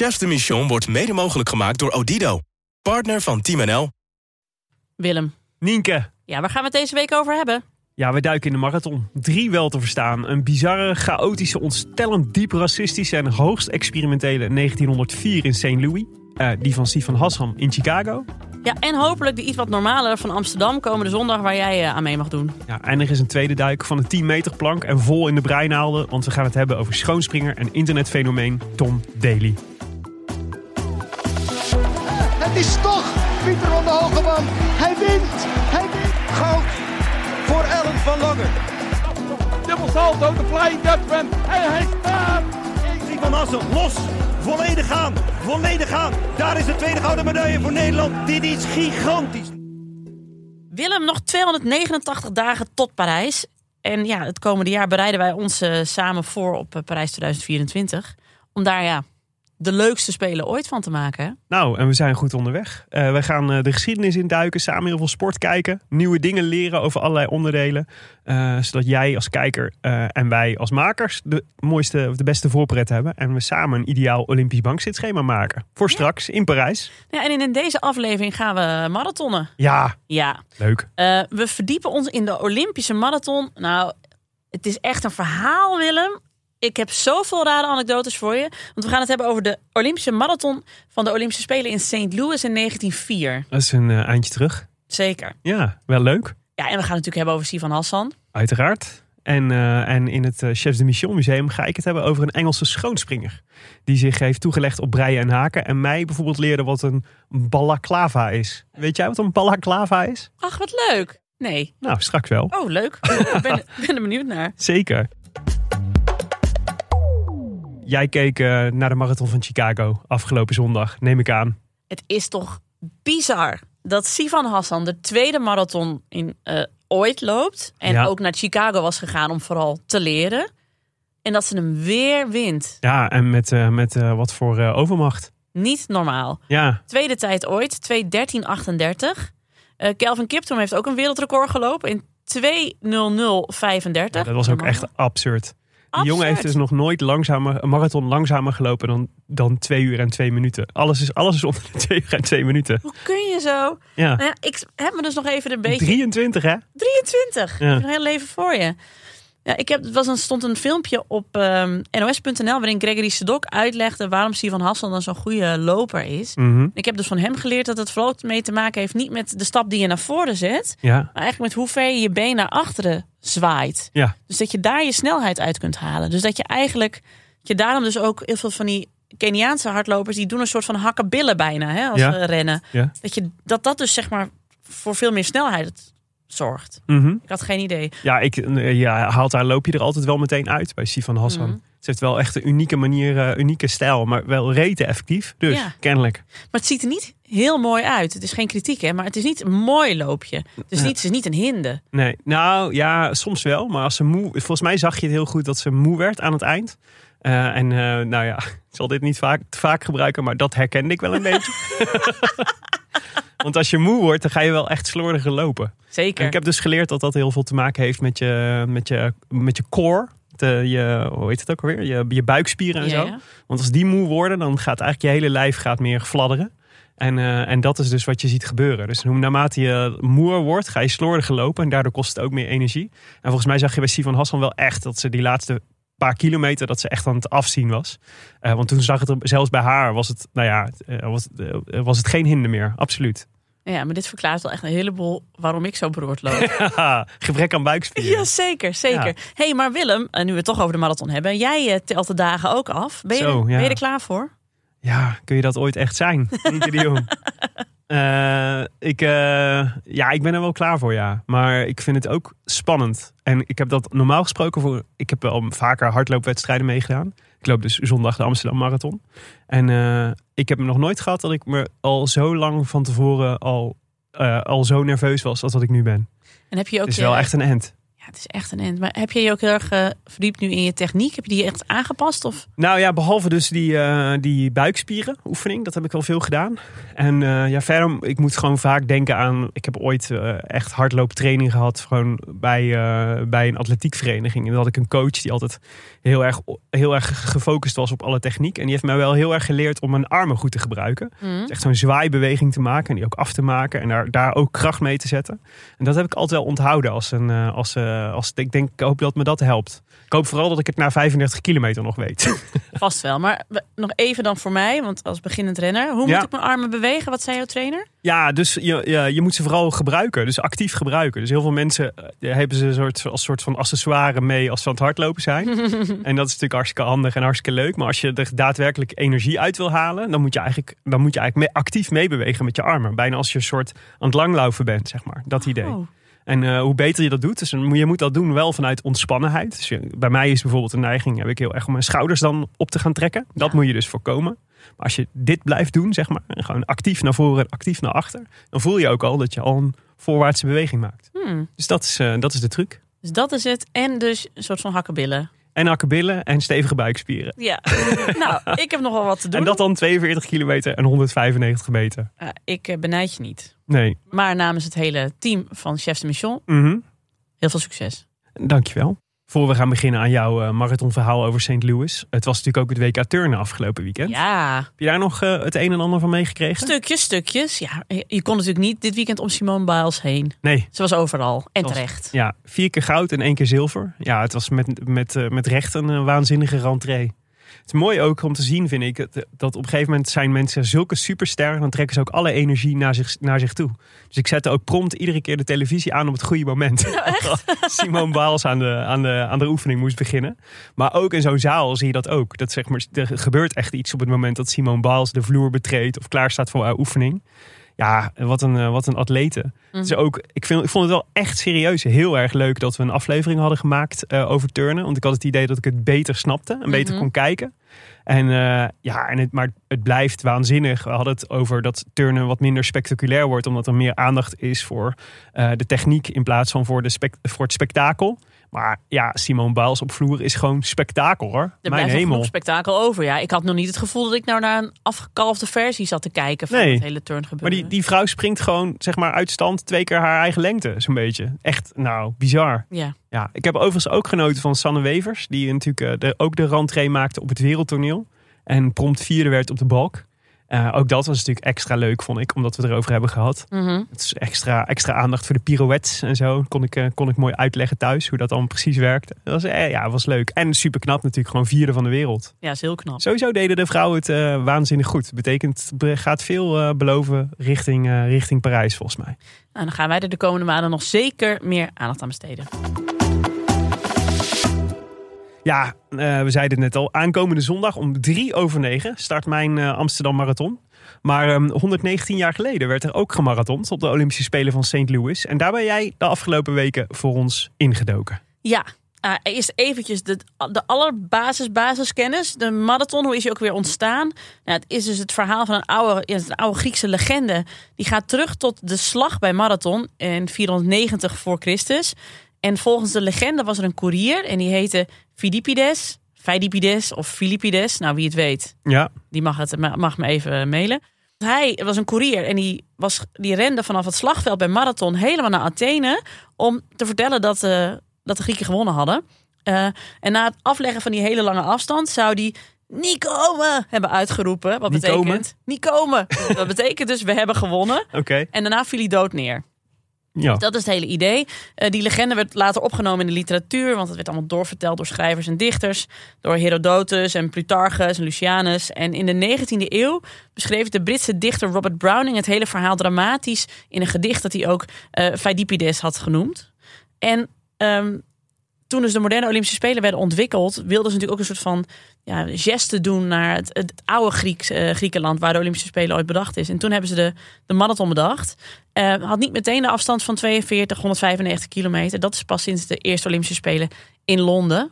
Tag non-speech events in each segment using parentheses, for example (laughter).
Chefs de Mission wordt mede mogelijk gemaakt door Odido. Partner van Team NL. Willem, Nienke, ja, waar gaan we het deze week over hebben? ja, we duiken in de marathon. Drie wel te verstaan. Een bizarre, chaotische, ontstellend diep racistische en hoogst experimentele 1904 in St. Louis. Eh, die van Sifan Hassan in Chicago. Ja, en hopelijk de iets wat normaler van Amsterdam komende zondag waar jij eh, aan mee mag doen. Ja, en er is een tweede duik van de 10 meter plank en vol in de breinaalden. Want we gaan het hebben over schoonspringer en internetfenomeen Tom Daly. Van. Hij wint. Hij wint. Goud voor Ellen van Langen. Dubbel salto, de flying Dutchman. En hij staat. Van Assen, los. Volledig aan. Volledig aan. Daar is de tweede gouden medaille voor Nederland. Dit is gigantisch. Willem, nog 289 dagen tot Parijs. En ja, het komende jaar bereiden wij ons eh, samen voor op eh, Parijs 2024. Om daar ja, de leukste spelen ooit van te maken. hè? Nou, en we zijn goed onderweg. Eh, we gaan eh, de geschiedenis induiken, samen heel veel sport kijken. Nieuwe dingen leren over allerlei onderdelen. eh, zodat jij als kijker en wij als makers de mooiste of de beste voorpret hebben. En we samen een ideaal Olympisch bankzitschema maken. Voor straks in Parijs. Ja, en in deze aflevering gaan we marathonnen. Ja, Ja, leuk. we verdiepen ons in de Olympische marathon. Nou, het is echt een verhaal, Willem. Ik heb zoveel rare anekdotes voor je. Want we gaan het hebben over de Olympische marathon van de Olympische Spelen in St. Louis in 1904. Dat is een eh, eindje terug. Zeker. Ja, wel leuk. Ja, en we gaan het natuurlijk hebben over Sivan Hassan. Uiteraard. En, eh, en in het eh, Chefs de Mission Museum ga ik het hebben over een Engelse schoonspringer. Die zich heeft toegelegd op breien en haken. En mij bijvoorbeeld leerde wat een balaclava is. Weet jij wat een balaclava is? Ach, wat leuk. Nee. Nou, straks wel. Oh, leuk. Ik ben, ben er benieuwd naar. (laughs) Zeker. Jij keek eh, naar de marathon van Chicago afgelopen zondag, neem ik aan. Het is toch bizar dat Sivan Hassan de tweede marathon in eh, ooit loopt. En Ja. ook naar Chicago was gegaan om vooral te leren. En dat ze hem weer wint. Ja, en met, eh, met wat voor overmacht. Niet normaal. Ja, Tweede tijd ooit, 2.13.38. Eh Kelvin Kiptum heeft ook een wereldrecord gelopen in 2.00.35. dat was ook echt absurd. Die jongen heeft dus nog nooit langzamer, een marathon langzamer gelopen dan, dan twee uur en twee minuten. Alles is, alles is onder de (laughs) twee uur en twee minuten. Hoe kun je zo? Ja, Nou ja, ik heb me dus nog even een beetje... 23 hè? 23. Ja. Een heel leven voor je. Ja, ik heb, was een, stond een filmpje op ehm, nos.nl waarin Gregory Sedok uitlegde waarom Sivan Hassan dan zo'n goede loper is. Mhm. Ik heb dus van hem geleerd dat het vooral mee te maken heeft niet met de stap die je naar voren zet, Ja, maar eigenlijk met hoe ver je je been naar achteren zwaait. ja. Dus dat je daar je snelheid uit kunt halen. Dus dat je eigenlijk, je daarom dus ook heel veel van die Keniaanse hardlopers, die doen een soort van hakkenbillen bijna hè, als Ja. ze rennen. Ja. Dat, je, dat dat dus zeg maar voor veel meer snelheid zorgt. Mhm. Ik had geen idee. Ja, ik, eh, ja, haalt daar loop je er altijd wel meteen uit bij Sifan Hassan. Mhm. Ze heeft wel echt een unieke manier, eh, unieke stijl, maar wel rete effectief. Dus Ja. kennelijk. Maar het ziet er niet heel mooi uit. Het is geen kritiek, hè, maar het is niet een mooi loopje. Het is, Ja. niet, het is niet een hinde. Nee, nou ja, soms wel. Maar als ze moe, volgens mij zag je het heel goed dat ze moe werd aan het eind. Eh, en eh, nou ja, (laughs) ik zal dit niet vaak, te vaak gebruiken, maar dat herkende ik wel een beetje. (laughs) Want als je moe wordt, dan ga je wel echt slordiger lopen. Zeker. En ik heb dus geleerd dat dat heel veel te maken heeft met je, met je, met je core. De, je, hoe heet het ook alweer? Je, je buikspieren en Ja, zo. ja. Want als die moe worden, dan gaat eigenlijk je hele lijf gaat meer fladderen. En, eh, en dat is dus wat je ziet gebeuren. Dus hoe naarmate je moer wordt, ga je slordiger lopen. En daardoor kost het ook meer energie. En volgens mij zag je bij Sivan Hassan wel echt dat ze die laatste paar kilometer, dat ze echt aan het afzien was. Eh, want toen zag het er, zelfs bij haar, was het, nou ja, eh, was, was het geen hinder meer. Absoluut. Ja, maar dit verklaart wel echt een heleboel waarom ik zo beroerd loop. (laughs) Gebrek aan buikspieren. ja, zeker, zeker. Ja. hey, maar Willem, en nu we het toch over de marathon hebben. Jij telt de dagen ook af. Ben je, Zo, ja. ben je er klaar voor? Ja, kun je dat ooit echt zijn? Nienke de Jong. Eh, ik, eh, ja, ik ben er wel klaar voor, ja. Maar ik vind het ook spannend. En ik heb dat normaal gesproken voor... Ik heb wel vaker hardloopwedstrijden meegedaan. Ik loop dus zondag de Amsterdam Marathon. En eh, ik heb nog nooit gehad dat ik me al zo lang van tevoren al, al zo nerveus was als dat ik nu ben. En heb je ook Het is wel echt een end. Ja, het is echt een end. Maar heb je je ook heel erg eh, verdiept nu in je techniek? Heb je die echt aangepast? Of? Nou ja, behalve dus die, eh, die buikspieren oefening, dat heb ik wel veel gedaan. En eh, ja, verder, ik moet gewoon vaak denken aan, ik heb ooit echt hardlooptraining gehad, gewoon bij, bij een atletiekvereniging. En dan had ik een coach die altijd heel erg, heel erg gefocust was op alle techniek. En die heeft mij wel heel erg geleerd om mijn armen goed te gebruiken. Mhm. Dus echt zo'n zwaaibeweging te maken en die ook af te maken en daar, daar ook kracht mee te zetten. En dat heb ik altijd wel onthouden als een, als, eh, als, ik denk, ik hoop dat me dat helpt. Ik hoop vooral dat ik het na 35 kilometer nog weet. (laughs) Vast wel. Maar nog even dan voor mij, want als beginnend renner. Hoe Ja. moet ik mijn armen bewegen? Wat zei jouw trainer? Ja, dus je, je, je moet ze vooral gebruiken. Dus actief gebruiken. Dus heel veel mensen eh, hebben ze een soort, als soort van accessoire mee als ze aan het hardlopen zijn. (laughs) en dat is natuurlijk hartstikke handig en hartstikke leuk. Maar als je er daadwerkelijk energie uit wil halen, dan moet je eigenlijk, dan moet je eigenlijk mee- actief meebewegen met je armen. Bijna als je een soort aan het langlaufen bent, zeg maar. Dat idee. Oh. En eh, hoe beter je dat doet, dus je moet dat doen wel vanuit ontspannenheid. Dus je- bij mij is bijvoorbeeld een neiging, heb ik heel erg om mijn schouders dan op te gaan trekken. Dat Ja. moet je dus voorkomen. Maar als je dit blijft doen, zeg maar, gewoon actief naar voren en actief naar achter, dan voel je ook al dat je al een voorwaartse beweging maakt. Hmm. Dus dat is, eh, dat is de truc. Dus dat is het. En dus een soort van hakkenbillen. En akkebillen en stevige buikspieren. Ja. (laughs) nou, ik heb nog wel wat te doen. En dat dan 42 kilometer en 195 meter. Ik eh, benijd je niet. Nee. Maar namens het hele team van Chefs de Mission, Mhm. heel veel succes. Dankjewel. Voor we gaan beginnen aan jouw eh, marathonverhaal over St. Louis. Het was natuurlijk ook het WK Turnen afgelopen weekend. Ja, Heb je daar nog eh, het een en ander van meegekregen? stukjes, stukjes. Ja, je kon natuurlijk niet dit weekend om Simone Biles heen. Nee. Ze was overal. En Was- terecht. Ja, vier keer goud en één keer zilver. Ja, het was met, met, eh, met recht een waanzinnige rentree. Het is mooi ook om te zien, vind ik, dat- op een gegeven moment zijn mensen zulke supersterren. Dan trekken ze ook alle energie naar zich, naar zich toe. Dus ik zette ook prompt iedere keer de televisie aan op het goede moment. (laughs) Simone Biles aan de, aan, de, aan de oefening moest beginnen. Maar ook in zo'n zaal zie je dat ook. Dat zeg maar, er gebeurt echt iets op het moment dat Simone Biles de vloer betreedt of klaar staat voor haar oefening. Ja, wat een, eh, wat een atlete. Dus ook, ik, vind, ik vond het wel echt serieus heel erg leuk dat we een aflevering hadden gemaakt eh, over turnen. Want ik had het idee dat ik het beter snapte en beter kon kijken. En uh, ja, en het, maar het blijft waanzinnig. We hadden het over dat turnen wat minder spectaculair wordt, omdat er meer aandacht is voor uh, de techniek in plaats van voor, de voor het spektakel. Maar ja, Simone Biles op vloer is gewoon spektakel hoor. Er Mijn hemel. spektakel over. Ja, ik had nog niet het gevoel dat ik nou naar een afgekalfde versie zat te kijken van Nee. het hele turn Maar die, die vrouw springt gewoon zeg maar uit stand twee keer haar eigen lengte, zo'n beetje. Echt, nou, bizar. Ja. Ja, ik heb overigens ook genoten van Sanne Wevers, die natuurlijk eh, de, ook de rentree maakte op het wereldtoneel. En prompt vierde werd op de balk. Eh, ook dat was natuurlijk extra leuk, vond ik, omdat we het erover hebben gehad. Mhm. Het is extra, extra aandacht voor de pirouettes en zo. Kon ik, eh, kon ik mooi uitleggen thuis hoe dat dan precies werkt. Dat was, eh, ja, was leuk. En super knap natuurlijk, gewoon vierde van de wereld. ja, is heel knap. Sowieso deden de vrouwen het waanzinnig goed. Betekent, gaat veel beloven richting, richting Parijs volgens mij. Nou, dan gaan wij er de komende maanden nog zeker meer aandacht aan besteden. Ja, eh, we zeiden het net al. Aankomende zondag om drie over negen start mijn eh, Amsterdam Marathon. Maar ehm, 119 jaar geleden werd er ook gemarathond op de Olympische Spelen van St. Louis. En daar ben jij de afgelopen weken voor ons ingedoken. Ja, eh, eerst eventjes de, de allerbasis basiskennis. De marathon, hoe is die ook weer ontstaan? Nou, het is dus het verhaal van een oude, een oude Griekse legende. Die gaat terug tot de slag bij Marathon in 490 voor Christus. En volgens de legende was er een koerier en die heette Philippides, Philippides of Philippides. Nou, wie het weet, Ja, die mag, het, mag me even mailen. Hij was een koerier en die, was, die rende vanaf het slagveld bij Marathon helemaal naar Athene. Om te vertellen dat, eh, dat de Grieken gewonnen hadden. Eh, en na het afleggen van die hele lange afstand zou die niet komen hebben uitgeroepen. Wat Niet betekent? komen? Niet komen. dat betekent dus we hebben gewonnen. oké. En daarna viel hij dood neer. Ja. Dat is het hele idee. Eh, die legende werd later opgenomen in de literatuur, want het werd allemaal doorverteld door schrijvers en dichters. Door Herodotus en Plutarchus en Lucianus. En in de 19e eeuw beschreef de Britse dichter Robert Browning het hele verhaal dramatisch in een gedicht dat hij ook Pheidippides had genoemd. En ehm, toen dus de moderne Olympische Spelen werden ontwikkeld, wilden ze natuurlijk ook een soort van ja, geste doen naar het, het oude Grieks, eh, Griekenland, waar de Olympische Spelen ooit bedacht is. En toen hebben ze de, de marathon bedacht. Eh, had niet meteen de afstand van 42, 195 kilometer. Dat is pas sinds de eerste Olympische Spelen in Londen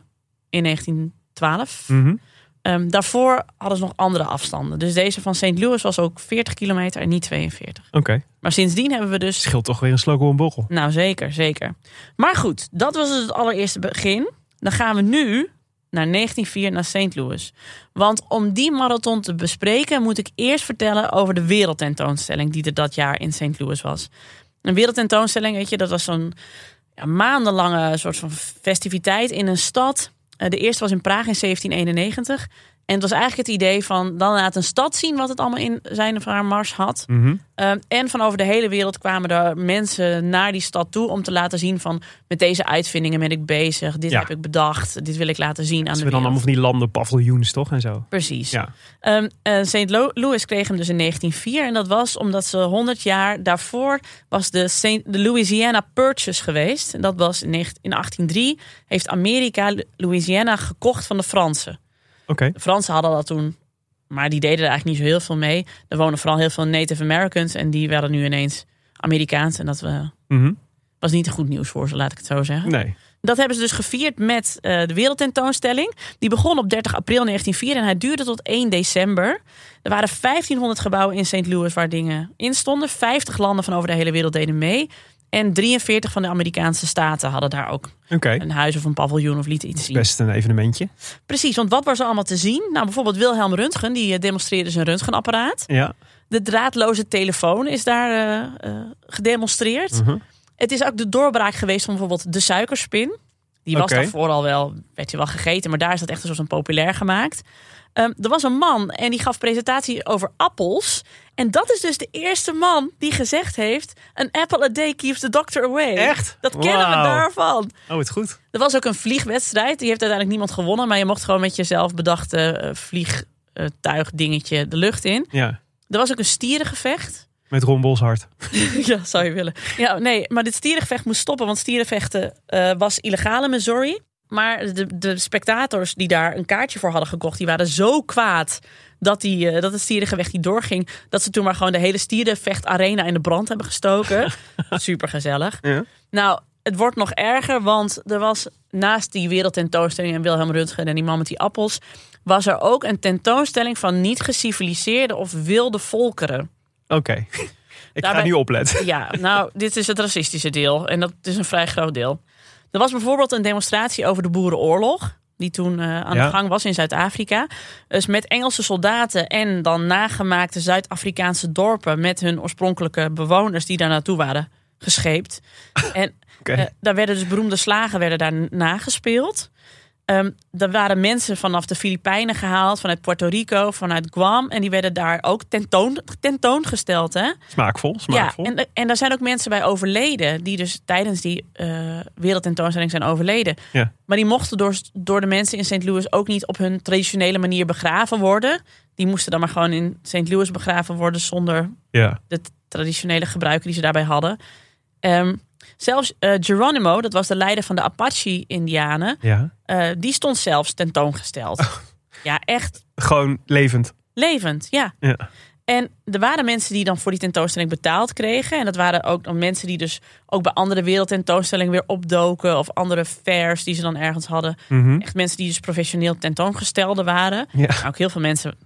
in 1912. Mhm. Ehm, daarvoor hadden ze nog andere afstanden. Dus deze van St. Louis was ook 40 kilometer en niet 42. Oké. Maar sindsdien hebben we dus Scheelt toch weer een slok een borrel. nou, zeker, zeker. Maar goed, dat was dus het allereerste begin. Dan gaan we nu naar 1904 naar St. Louis. Want om die marathon te bespreken, moet ik eerst vertellen over de wereldtentoonstelling die er dat jaar in St. Louis was. Een wereldtentoonstelling, weet je, dat was zo'n ja, maandenlange soort van festiviteit in een stad. Eh, De eerste was in Praag in 1791. En het was eigenlijk het idee van dan laat een stad zien wat het allemaal in zijn of haar mars had. Mhm. Um, en van over de hele wereld kwamen er mensen naar die stad toe om te laten zien van met deze uitvindingen ben ik bezig. Dit Ja. heb ik bedacht. Dit wil ik laten zien aan Ze de dan allemaal van die landen paviljoens toch en zo. Precies. Ja. Ehm, eh, St. Lo- Louis kreeg hem dus in 1904 en dat was omdat ze 100 jaar daarvoor was de, Saint, de Louisiana Purchase geweest. En dat was in, 19 in 1803 heeft Amerika Louisiana gekocht van de Fransen. De Fransen hadden dat toen, maar die deden er eigenlijk niet zo heel veel mee. Er wonen vooral heel veel Native Americans en die werden nu ineens Amerikaans. En dat eh, Mhm. was niet goed nieuws voor ze, laat ik het zo zeggen. Nee. Dat hebben ze dus gevierd met eh, de wereldtentoonstelling. Die begon op 30 april 1904 en hij duurde tot 1 december. Er waren 1500 gebouwen in St. Louis waar dingen in stonden. 50 landen van over de hele wereld deden mee. En 43 van de Amerikaanse staten hadden daar ook een huis of een paviljoen of lieten iets zien. Best een evenementje. Precies, want wat was er allemaal te zien? Nou, bijvoorbeeld Wilhelm Röntgen, die eh, demonstreerde zijn röntgenapparaat. Ja. De draadloze telefoon is daar eh, eh, gedemonstreerd. Mhm. Het is ook de doorbraak geweest van bijvoorbeeld de suikerspin. Die was Oké. daarvoor al wel, werd je wel gegeten, maar daar is dat echt een soort van populair gemaakt. Ehm, er was een man en die gaf presentatie over appels. En dat is dus de eerste man die gezegd heeft: An apple a day keeps the doctor away. Echt? Dat kennen we daarvan. Oh, het goed. Er was ook een vliegwedstrijd. Die heeft uiteindelijk niemand gewonnen. Maar je mocht gewoon met jezelf bedachte eh, vliegtuig dingetje de lucht in. Ja. Er was ook een stierengevecht. Met Ron Bolshard. (laughs) ja, zou je willen. Ja, nee, maar dit stierengevecht moest stoppen. Want stierenvechten eh, was illegaal in Missouri. Maar de, de spectators die daar een kaartje voor hadden gekocht... die waren zo kwaad dat, die, eh, dat het stierengevecht niet doorging... dat ze toen maar gewoon de hele stierenvechtarena in de brand hebben gestoken. (laughs) Super gezellig. Ja. Nou, het wordt nog erger, want er was naast die wereldtentoonstelling en Wilhelm Röntgen en die man met die appels, was er ook een tentoonstelling van niet geciviliseerde of wilde volkeren. Oké. Ik ga nu opletten. Ja, nou, dit is het racistische deel en dat is een vrij groot deel. Er was bijvoorbeeld een demonstratie over de Boerenoorlog. Die toen eh, aan Ja. de gang was in Zuid-Afrika. Dus met Engelse soldaten en dan nagemaakte Zuid-Afrikaanse dorpen. met hun oorspronkelijke bewoners die daar naartoe waren gescheept. (laughs) En eh, daar werden dus beroemde slagen werden daar nagespeeld. Ehm er waren mensen vanaf de Filipijnen gehaald, vanuit Puerto Rico, vanuit Guam. En die werden daar ook tentoon, tentoongesteld. Hè? Smaakvol, smaakvol. Ja, en, en daar zijn ook mensen bij overleden. Die dus tijdens die eh wereldtentoonstelling zijn overleden. Ja. Maar die mochten door, door de mensen in St. Louis ook niet op hun traditionele manier begraven worden. Die moesten dan maar gewoon in St. Louis begraven worden zonder ja. de traditionele gebruiken die ze daarbij hadden. Ehm, zelfs eh, Geronimo, dat was de leider van de Apache-Indianen, ja. eh, die stond zelfs tentoongesteld. (laughs) Ja, echt Gewoon levend. levend, ja. Ja. En er waren mensen die dan voor die tentoonstelling betaald kregen. En dat waren ook dan mensen die dus ook bij andere wereldtentoonstellingen weer opdoken. Of andere fairs die ze dan ergens hadden. Mhm. Echt mensen die dus professioneel tentoongestelde waren. Ja. Maar ook heel veel mensen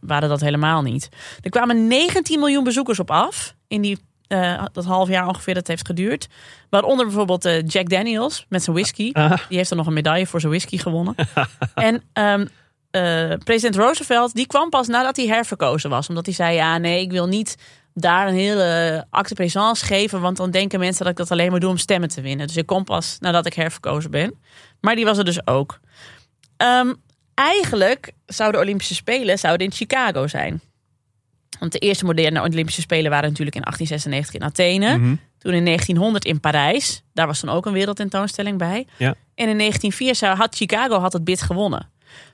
waren dat helemaal niet. Er kwamen 19 miljoen bezoekers op af. In die, eh, dat half jaar ongeveer dat heeft geduurd. Waaronder bijvoorbeeld eh, Jack Daniels met zijn whisky. Ah. Die heeft dan nog een medaille voor zijn whisky gewonnen. (laughs) en ehm, eh, president Roosevelt die kwam pas nadat hij herverkozen was. Omdat hij zei, ja nee, ik wil niet daar een hele acte présence geven. Want dan denken mensen dat ik dat alleen maar doe om stemmen te winnen. Dus ik kom pas nadat ik herverkozen ben. Maar die was er dus ook. Ehm, eigenlijk zouden de Olympische Spelen zouden in Chicago zijn. Want de eerste moderne Olympische Spelen waren natuurlijk in 1896 in Athene. Mhm. Toen in 1900 in Parijs. Daar was dan ook een wereldtentoonstelling bij. Ja. En in 1904 zou, had Chicago had het bid gewonnen.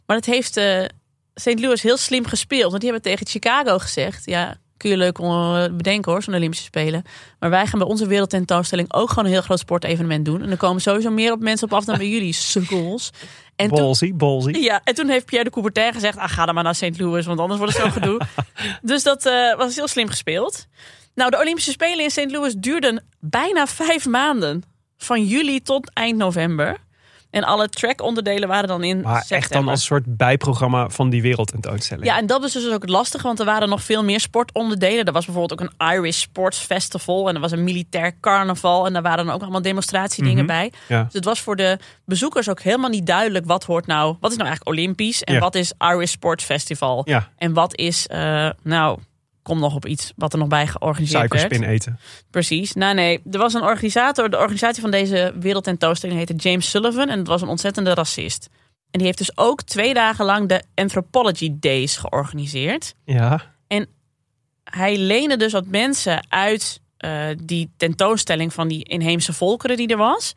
Maar dat heeft eh St. Louis heel slim gespeeld. Want die hebben tegen Chicago gezegd... ja, kun je leuk eh, bedenken hoor, zo'n Olympische Spelen. Maar wij gaan bij onze wereldtentoonstelling... ook gewoon een heel groot sportevenement doen. En er komen sowieso meer op mensen op af dan bij jullie, (laughs) sukkels. En toen, Ballsy, ballsy. ja, en toen heeft Pierre de Coubertin gezegd... Ah, ga dan maar naar St. Louis, want anders wordt het zo gedoe. (laughs) dus dat eh, was heel slim gespeeld. Nou, de Olympische Spelen in St. Louis duurden bijna vijf maanden. Van juli tot eind november. En alle track-onderdelen waren dan in Maar september. echt dan als soort bijprogramma van die wereldtentoonstelling. Ja, en dat was dus ook het lastige, want er waren nog veel meer sportonderdelen. Er was bijvoorbeeld ook een Irish Sports Festival en er was een militair carnaval en daar waren dan ook allemaal demonstratiedingen Mhm. bij. Ja. Dus het was voor de bezoekers ook helemaal niet duidelijk wat hoort nou, wat is nou eigenlijk Olympisch en Ja. wat is Irish Sports Festival Ja, en wat is, eh, nou, kom nog op iets wat er nog bij georganiseerd werd. suikerspin eten. Precies. Nou nee, er was een organisator. De organisatie van deze wereldtentoonstelling heette James Sullivan. En het was een ontzettende racist. En die heeft dus ook twee dagen lang de Anthropology Days georganiseerd. Ja, Hij leende dus wat mensen uit eh, die tentoonstelling van die inheemse volkeren die er was.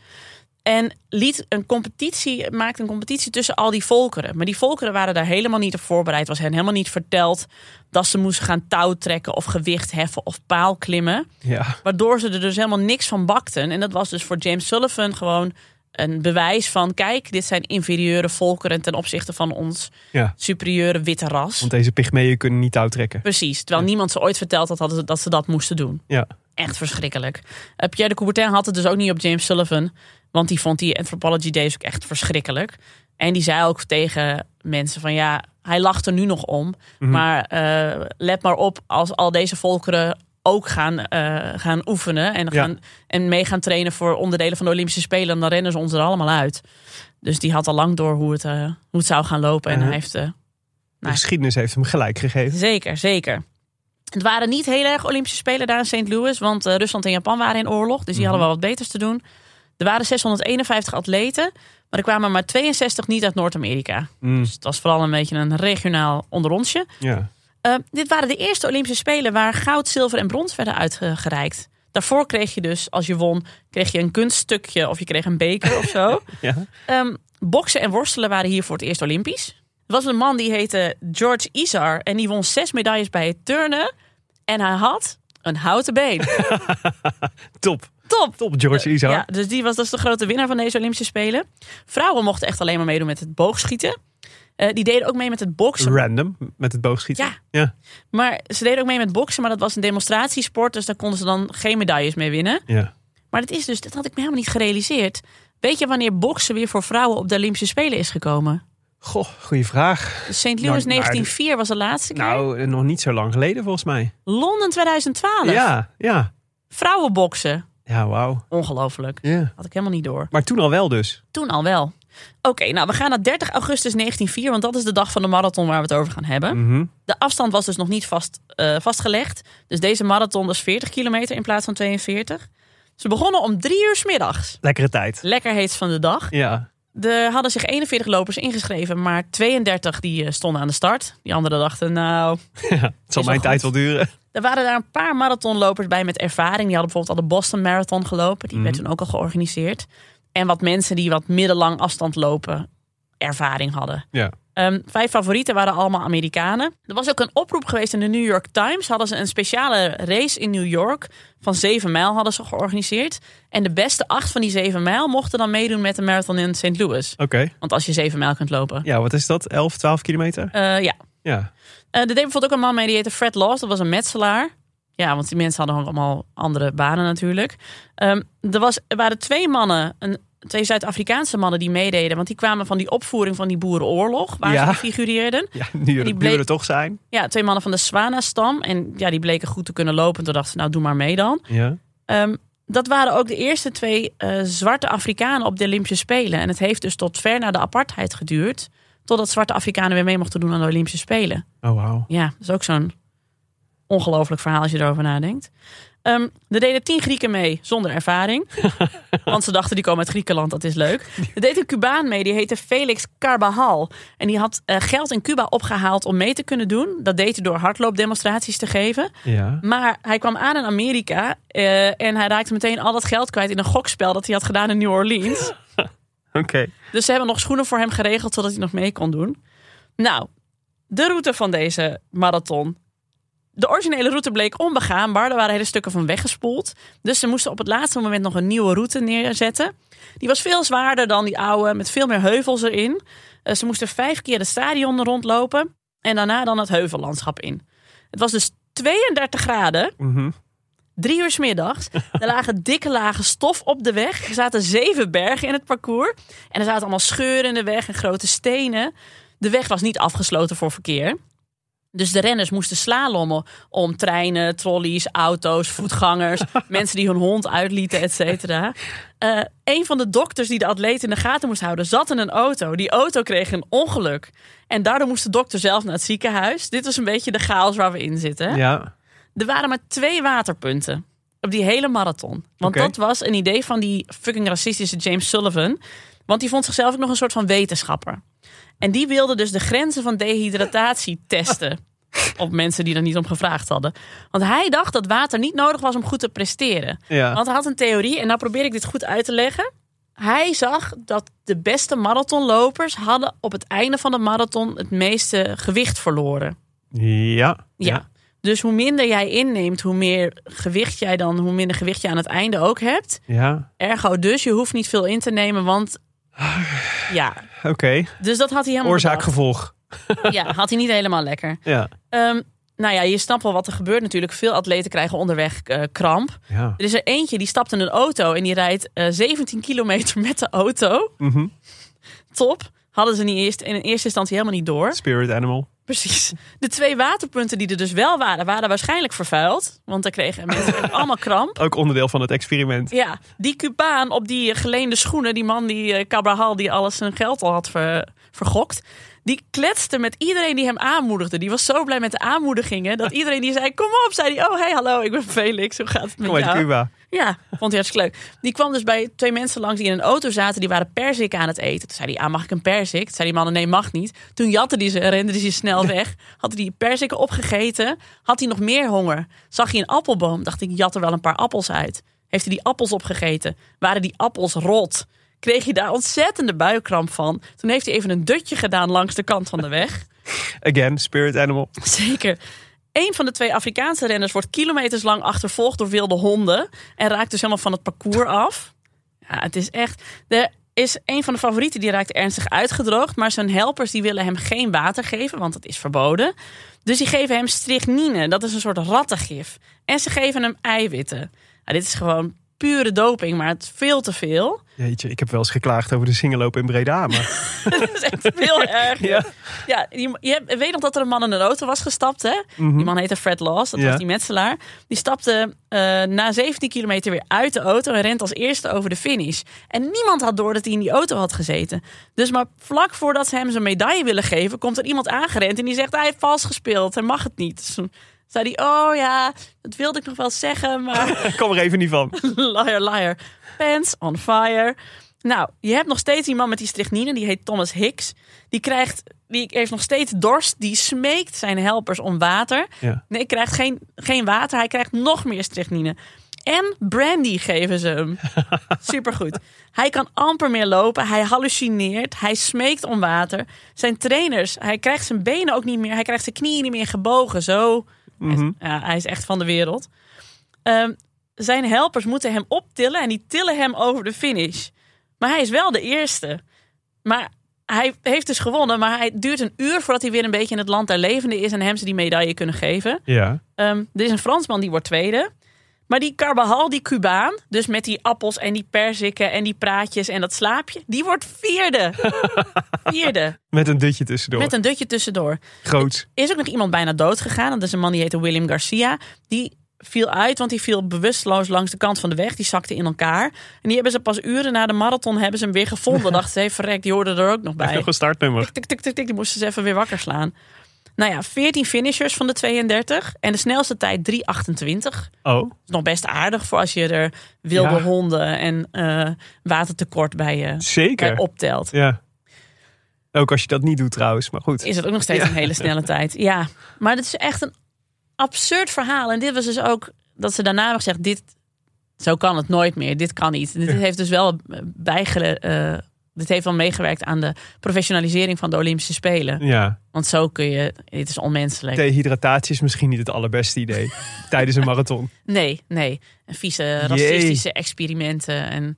En liet een competitie, maakte een competitie tussen al die volkeren. Maar die volkeren waren daar helemaal niet op voorbereid. Was hen helemaal niet verteld dat ze moesten gaan touwtrekken of gewicht heffen of paal klimmen. ja. Waardoor ze er dus helemaal niks van bakten. En dat was dus voor James Sullivan gewoon een bewijs van... kijk, dit zijn inferieure volkeren ten opzichte van ons ja. superieure witte ras. Want deze pygmeeën kunnen niet uittrekken. Precies, terwijl niemand ze ooit verteld had dat, dat ze dat moesten doen. Ja. Echt verschrikkelijk. Eh, Pierre de Coubertin had het dus ook niet op James Sullivan. Want die vond die Anthropology Days ook echt verschrikkelijk. En die zei ook tegen mensen van ja, hij lacht er nu nog om. Mhm. Maar eh, let maar op als al deze volkeren ook gaan, eh, gaan oefenen. En, Ja. gaan, en mee gaan trainen voor onderdelen van de Olympische Spelen. Dan rennen ze ons er allemaal uit. Dus die had al lang door hoe het, eh, hoe het zou gaan lopen. En Mhm. hij heeft... De Nou. geschiedenis heeft hem gelijk gegeven. Zeker, zeker. Het waren niet heel erg Olympische Spelen daar in St. Louis, want Rusland en Japan waren in oorlog, dus die hadden wel wat beters te doen. Er waren 651 atleten, maar er kwamen maar 62 niet uit Noord-Amerika. Mm, Dus het was vooral een beetje een regionaal onderrondje. ja. Eh, dit waren de eerste Olympische Spelen waar goud, zilver en brons werden uitgereikt. Daarvoor kreeg je dus, als je won, kreeg je een kunststukje of je kreeg een beker of zo. (laughs) Ja. Ehm, boksen en worstelen waren hier voor het eerst Olympisch. Er was een man die heette George Izar en die won zes medailles bij het turnen. En hij had een houten been. (laughs) (laughs) Top. Top! Top, George Izar. Ja, dus die was dus de grote winnaar van deze Olympische Spelen. Vrouwen mochten echt alleen maar meedoen met het boogschieten. Eh, die deden ook mee met het boksen. Random, met het boogschieten. Ja. Ja. Maar ze deden ook mee met boksen, maar dat was een demonstratiesport. Dus daar konden ze dan geen medailles mee winnen. ja. Maar dat is dus, dat had ik me helemaal niet gerealiseerd. Weet je wanneer boksen weer voor vrouwen op de Olympische Spelen is gekomen? Goh, goede vraag. St. Louis Nou, maar- 1904 was de laatste keer. Nou, nog niet zo lang geleden volgens mij. Londen 2012. Ja, ja. Vrouwenboksen. Ja, wauw. Ongelooflijk. Ja. Had ik helemaal niet door. Maar toen al wel dus. Toen al wel. Oké, nou we gaan naar 30 augustus 1904, want dat is de dag van de marathon waar we het over gaan hebben. Mhm. De afstand was dus nog niet vast, eh, vastgelegd. Dus deze marathon was 40 kilometer in plaats van 42. Ze begonnen om drie uur 's middags. Lekkere tijd. Lekker heet van de dag. Ja. Er hadden zich 41 lopers ingeschreven, maar 32 die eh, stonden aan de start. Die anderen dachten, nou, (laughs) ja. Het zal mijn tijd wel duren. Er waren daar een paar marathonlopers bij met ervaring. Die hadden bijvoorbeeld al de Boston Marathon gelopen. Die werd toen ook al georganiseerd. En wat mensen die wat middellang afstand lopen ervaring hadden. Ja. Ehm, vijf favorieten waren allemaal Amerikanen. Er was ook een oproep geweest in de New York Times. Hadden ze een speciale race in New York van zeven mijl hadden ze georganiseerd. En de beste acht van die zeven mijl mochten dan meedoen met de marathon in St. Louis. Oké. Want als je zeven mijl kunt lopen. Ja, wat is dat? 11, 12 kilometer? Eh, ja, Ja. Eh, er deed bijvoorbeeld ook een man mee die heette Fred Laws. Dat was een metselaar. Ja, want die mensen hadden ook allemaal andere banen natuurlijk. Ehm, er, was, er waren twee mannen, een, twee Zuid-Afrikaanse mannen die meededen. Want die kwamen van die opvoering van die boerenoorlog, waar Ja. ze figureerden. (laughs) Ja, nu die bleek- buren toch zijn. Ja, twee mannen van de Swana-stam. En ja, die bleken goed te kunnen lopen. Toen dachten ze, nou doe maar mee dan. Ja. Ehm, dat waren ook de eerste twee eh, zwarte Afrikanen op de Olympische Spelen. En het heeft dus tot ver na de apartheid geduurd. Totdat zwarte Afrikanen weer mee mochten doen aan de Olympische Spelen. Oh, wauw. Ja, dat is ook zo'n ongelooflijk verhaal als je erover nadenkt. Ehm, er deden tien Grieken mee zonder ervaring. (laughs) want ze dachten die komen uit Griekenland, dat is leuk. Er deed een Cubaan mee, die heette Felix Carbajal. En die had eh, geld in Cuba opgehaald om mee te kunnen doen. Dat deed hij door hardloopdemonstraties te geven. Ja. Maar hij kwam aan in Amerika eh, en hij raakte meteen al dat geld kwijt in een gokspel dat hij had gedaan in New Orleans. (laughs) (laughs) Dus ze hebben nog schoenen voor hem geregeld zodat hij nog mee kon doen. Nou, de route van deze marathon. De originele route bleek onbegaanbaar. Er waren hele stukken van weggespoeld. Dus ze moesten op het laatste moment nog een nieuwe route neerzetten. Die was veel zwaarder dan die oude, met veel meer heuvels erin. Eh, ze moesten vijf keer het stadion rondlopen. En daarna dan het heuvellandschap in. Het was dus 32 graden. Mhm. Drie uur 's middags. (laughs) Er lagen dikke lagen stof op de weg. Er zaten zeven bergen in het parcours. En er zaten allemaal scheuren in de weg en grote stenen. De weg was niet afgesloten voor verkeer. Dus de renners moesten slalommen om treinen, trolleys, auto's, voetgangers, (laughs) mensen die hun hond uitlieten, et cetera. Eh, een van de dokters die de atleet in de gaten moest houden, zat in een auto. Die auto kreeg een ongeluk. En daardoor moest de dokter zelf naar het ziekenhuis. Dit was een beetje de chaos waar we in zitten. Ja. Er waren maar twee waterpunten op die hele marathon. Want dat was een idee van die fucking racistische James Sullivan. Want die vond zichzelf ook nog een soort van wetenschapper. En die wilde dus de grenzen van dehydratatie (laughs) testen. Op mensen die er niet om gevraagd hadden. Want hij dacht dat water niet nodig was om goed te presteren. Ja. Want hij had een theorie, en nou probeer ik dit goed uit te leggen. Hij zag dat de beste marathonlopers hadden op het einde van de marathon het meeste gewicht verloren. Ja. Ja. Dus hoe minder jij inneemt, hoe meer gewicht jij dan, hoe minder gewicht je aan het einde ook hebt. Ja. Ergo dus, je hoeft niet veel in te nemen, want ja. Oké. Dus dat had hij helemaal Oorzaak, bedacht. gevolg. Ja, had hij niet helemaal lekker. (laughs) Ja. Ehm, nou ja, je snapt wel wat er gebeurt natuurlijk. Veel atleten krijgen onderweg eh, kramp. Ja. Er is er eentje die stapt in een auto en die rijdt eh, 17 kilometer met de auto. Mhm. Top. Hadden ze niet eerst, in eerste instantie helemaal niet door. Spirit animal. Precies. De twee waterpunten die er dus wel waren, waren waarschijnlijk vervuild. Want daar kregen mensen (laughs) allemaal kramp. Ook onderdeel van het experiment. Ja, die Cubaan op die geleende schoenen, die man die eh, Cabral die alles zijn geld al had ver- vergokt. Die kletste met iedereen die hem aanmoedigde. Die was zo blij met de aanmoedigingen. Dat iedereen die zei, kom op, zei hij. Oh, hey, hallo, ik ben Felix. Hoe gaat het met Kom uit jou? Cuba. Ja, vond hij hartstikke leuk. Die kwam dus bij twee mensen langs die in een auto zaten. Die waren perzik aan het eten. Toen zei hij, ah, mag ik een perzik? Toen zei die man, nee, mag niet. Toen jatte hij ze, rende hij snel weg. Had hij die perziken opgegeten. Had hij nog meer honger. Zag hij een appelboom. Dacht ik, jat er wel een paar appels uit. Heeft hij die appels opgegeten. Waren die appels rot. Kreeg hij daar ontzettende buikkramp van. Toen heeft hij even een dutje gedaan langs de kant van de weg. (laughs) Again, spirit animal. (laughs) Zeker. Een van de twee Afrikaanse renners wordt kilometers lang achtervolgd door wilde honden. En raakt dus helemaal van het parcours af. Ja, het is echt. Er is een van de favorieten die raakt ernstig uitgedroogd. Maar zijn helpers die willen hem geen water geven, want dat is verboden. Dus die geven hem strychnine. Dat is een soort rattengif. En ze geven hem eiwitten. Dit is gewoon pure doping, maar het is veel te veel. Jeetje, ik heb wel eens geklaagd over de singelopen in Breda. Maar (laughs) Dat is echt heel erg. (laughs) Ja. Je hebt- weet nog dat er een man in een auto was gestapt, hè? Die man heette Fred Laws, dat Ja. was die metselaar. Die stapte eh, na 17 kilometer weer uit de auto en rent als eerste over de finish. En niemand had door dat hij in die auto had gezeten. Dus maar vlak voordat ze hem zijn medaille willen geven, komt er iemand aangerend en die zegt: hij heeft vals gespeeld, hij mag het niet. Dus zei hij: Oh ja, dat wilde ik nog wel zeggen, maar (laughs) ik kom er even niet van. (laughs) liar, liar. Pants on fire. Nou, je hebt nog steeds die man met die strychnine, die heet Thomas Hicks. Die, krijgt, die heeft nog steeds dorst. Die smeekt zijn helpers om water. Ja. Nee, hij krijgt geen, geen water. Hij krijgt nog meer strychnine. En brandy geven ze hem. (laughs) Supergoed. Hij kan amper meer lopen. Hij hallucineert. Hij smeekt om water. Zijn trainers, hij krijgt zijn benen ook niet meer. Hij krijgt zijn knieën niet meer gebogen. Zo. Hij, is, ja, hij is echt van de wereld. Ehm, zijn helpers moeten hem optillen en die tillen hem over de finish. Maar hij is wel de eerste. Maar hij heeft dus gewonnen. Maar hij duurt een uur voordat hij weer een beetje in het land der levenden is. En hem ze die medaille kunnen geven. Ja. Ehm, er is een Fransman die wordt tweede. Maar die Carbajal, die Cubaan, dus met die appels en die perziken en die praatjes en dat slaapje, die wordt vierde. (laughs) vierde. Met een dutje tussendoor. Met een dutje tussendoor. Groots. Er is ook nog iemand bijna dood gegaan. Dat is een man die heette William Garcia. Die viel uit, want die viel bewusteloos langs de kant van de weg. Die zakte in elkaar. En die hebben ze pas uren na de marathon hebben ze hem weer gevonden. (laughs) Dachten ze, hey, verrek, die hoorde er ook nog bij. Nog een startnummer. Tik, tik, tik, tik, die moesten ze even weer wakker slaan. Nou ja, 14 finishers van de 32. En de snelste tijd 3,28. Oh, is nog best aardig voor als je er wilde Ja. honden en eh, watertekort bij, je zeker. bij optelt. Ja. Ook als je dat niet doet trouwens, maar goed. Is het ook nog steeds een hele snelle (laughs) tijd. Ja, maar het is echt een absurd verhaal. En dit was dus ook dat ze daarna hebben gezegd: dit, zo kan het nooit meer. Dit kan niet. Dit heeft dus wel bijgele, eh, dit heeft wel meegewerkt aan de professionalisering van de Olympische Spelen. Ja, Want zo kun je, dit is onmenselijk. dehydratatie is misschien niet het allerbeste idee (laughs) tijdens een marathon. Nee, nee. En vieze racistische experimenten. En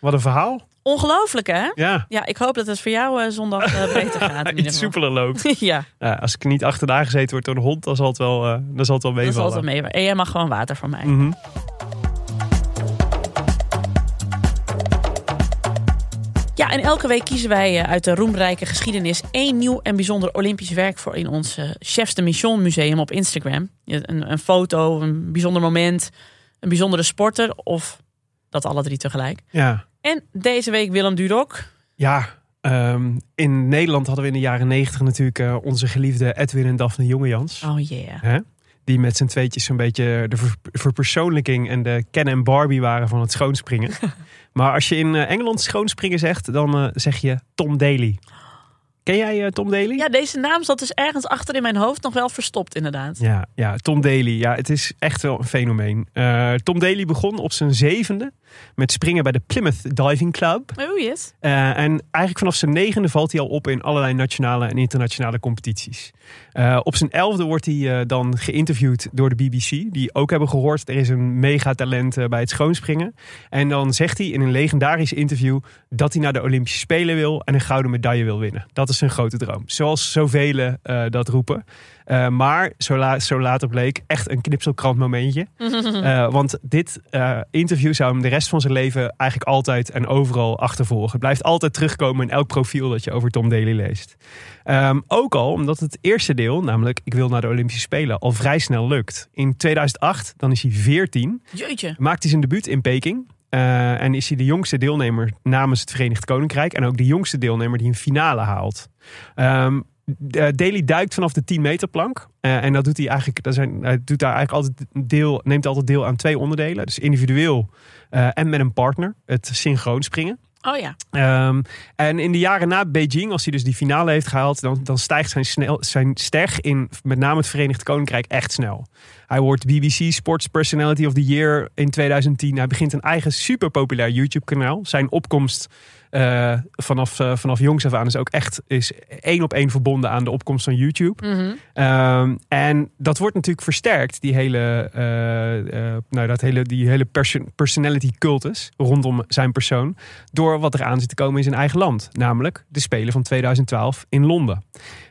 Wat een verhaal. Ongelooflijk, hè? Ja, Ja, ik hoop dat het voor jou eh, zondag eh, (laughs) beter gaat. iets soepeler loopt. (laughs) ja, Ja, als ik niet achterna gezeten word door een hond, dan zal het wel, eh, dan zal het wel dat is meevallen. altijd mee. En jij mag gewoon water van mij. Mhm. Ja, en elke week kiezen wij eh, uit de roemrijke geschiedenis één nieuw en bijzonder Olympisch werk voor in ons eh, Chefs de Mission Museum op Instagram. Een, een foto, een bijzonder moment, een bijzondere sporter of dat alle drie tegelijk. Ja, En deze week Willem Dudok. ja ehm, in Nederland hadden we in de jaren negentig natuurlijk eh, onze geliefde Edwin en Daphne Jongejans. Oh yeah. Hè? Die met z'n tweetjes zo'n beetje de ver- verpersoonlijking en de Ken en Barbie waren van het schoonspringen. (laughs) maar als je in eh, Engeland schoonspringen zegt, dan eh, zeg je Tom Daly. Ken jij eh, Tom Daly? Ja, deze naam zat dus ergens achter in mijn hoofd nog wel verstopt inderdaad. Ja, ja, Tom Daly. Ja, het is echt wel een fenomeen. Tom Daly begon op zijn zevende met springen bij de Plymouth Diving Club. Oh yes. Eh, en eigenlijk vanaf zijn negende valt hij al op in allerlei nationale en internationale competities. Eh, op zijn elfde wordt hij eh, dan geïnterviewd door de BBC. Die ook hebben gehoord, er is een megatalent bij het schoonspringen. En dan zegt hij in een legendarisch interview dat hij naar de Olympische Spelen wil en een gouden medaille wil winnen. Dat is zijn grote droom. Zoals zoveel dat roepen. Eh, maar zo, la- zo later bleek echt een knipselkrant momentje. (laughs) Eh, want dit eh, interview zou hem de rest van zijn leven eigenlijk altijd en overal achtervolgen. Het blijft altijd terugkomen in elk profiel dat je over Tom Daly leest. Ehm, ook al omdat het eerste deel, namelijk ik wil naar de Olympische Spelen, al vrij snel lukt. In 2008, dan is hij 14, Jeetje. maakt hij zijn debuut in Peking. En is hij de jongste deelnemer namens het Verenigd Koninkrijk. En ook de jongste deelnemer die een finale haalt. Ehm eh, Daly duikt vanaf de 10 meter plank. Eh, en dat doet hij eigenlijk. Dat zijn, hij doet daar eigenlijk altijd deel, neemt altijd deel aan twee onderdelen. Dus individueel eh, en met een partner. Het synchroon springen. Oh ja. Ehm, en in de jaren na Beijing, als hij dus die finale heeft gehaald, dan, dan stijgt zijn, snel, zijn ster in met name het Verenigd Koninkrijk echt snel. Hij wordt BBC Sports Personality of the Year in 2010. Hij begint een eigen super populair YouTube kanaal. Zijn opkomst eh, vanaf, eh, vanaf jongs af aan is ook echt is één op één verbonden aan de opkomst van YouTube. Mhm. Ehm, en dat wordt natuurlijk versterkt, die hele, eh, nou, dat hele, die hele perso- personality cultus rondom zijn persoon, door wat er aan zit te komen in zijn eigen land. Namelijk de Spelen van 2012 in Londen.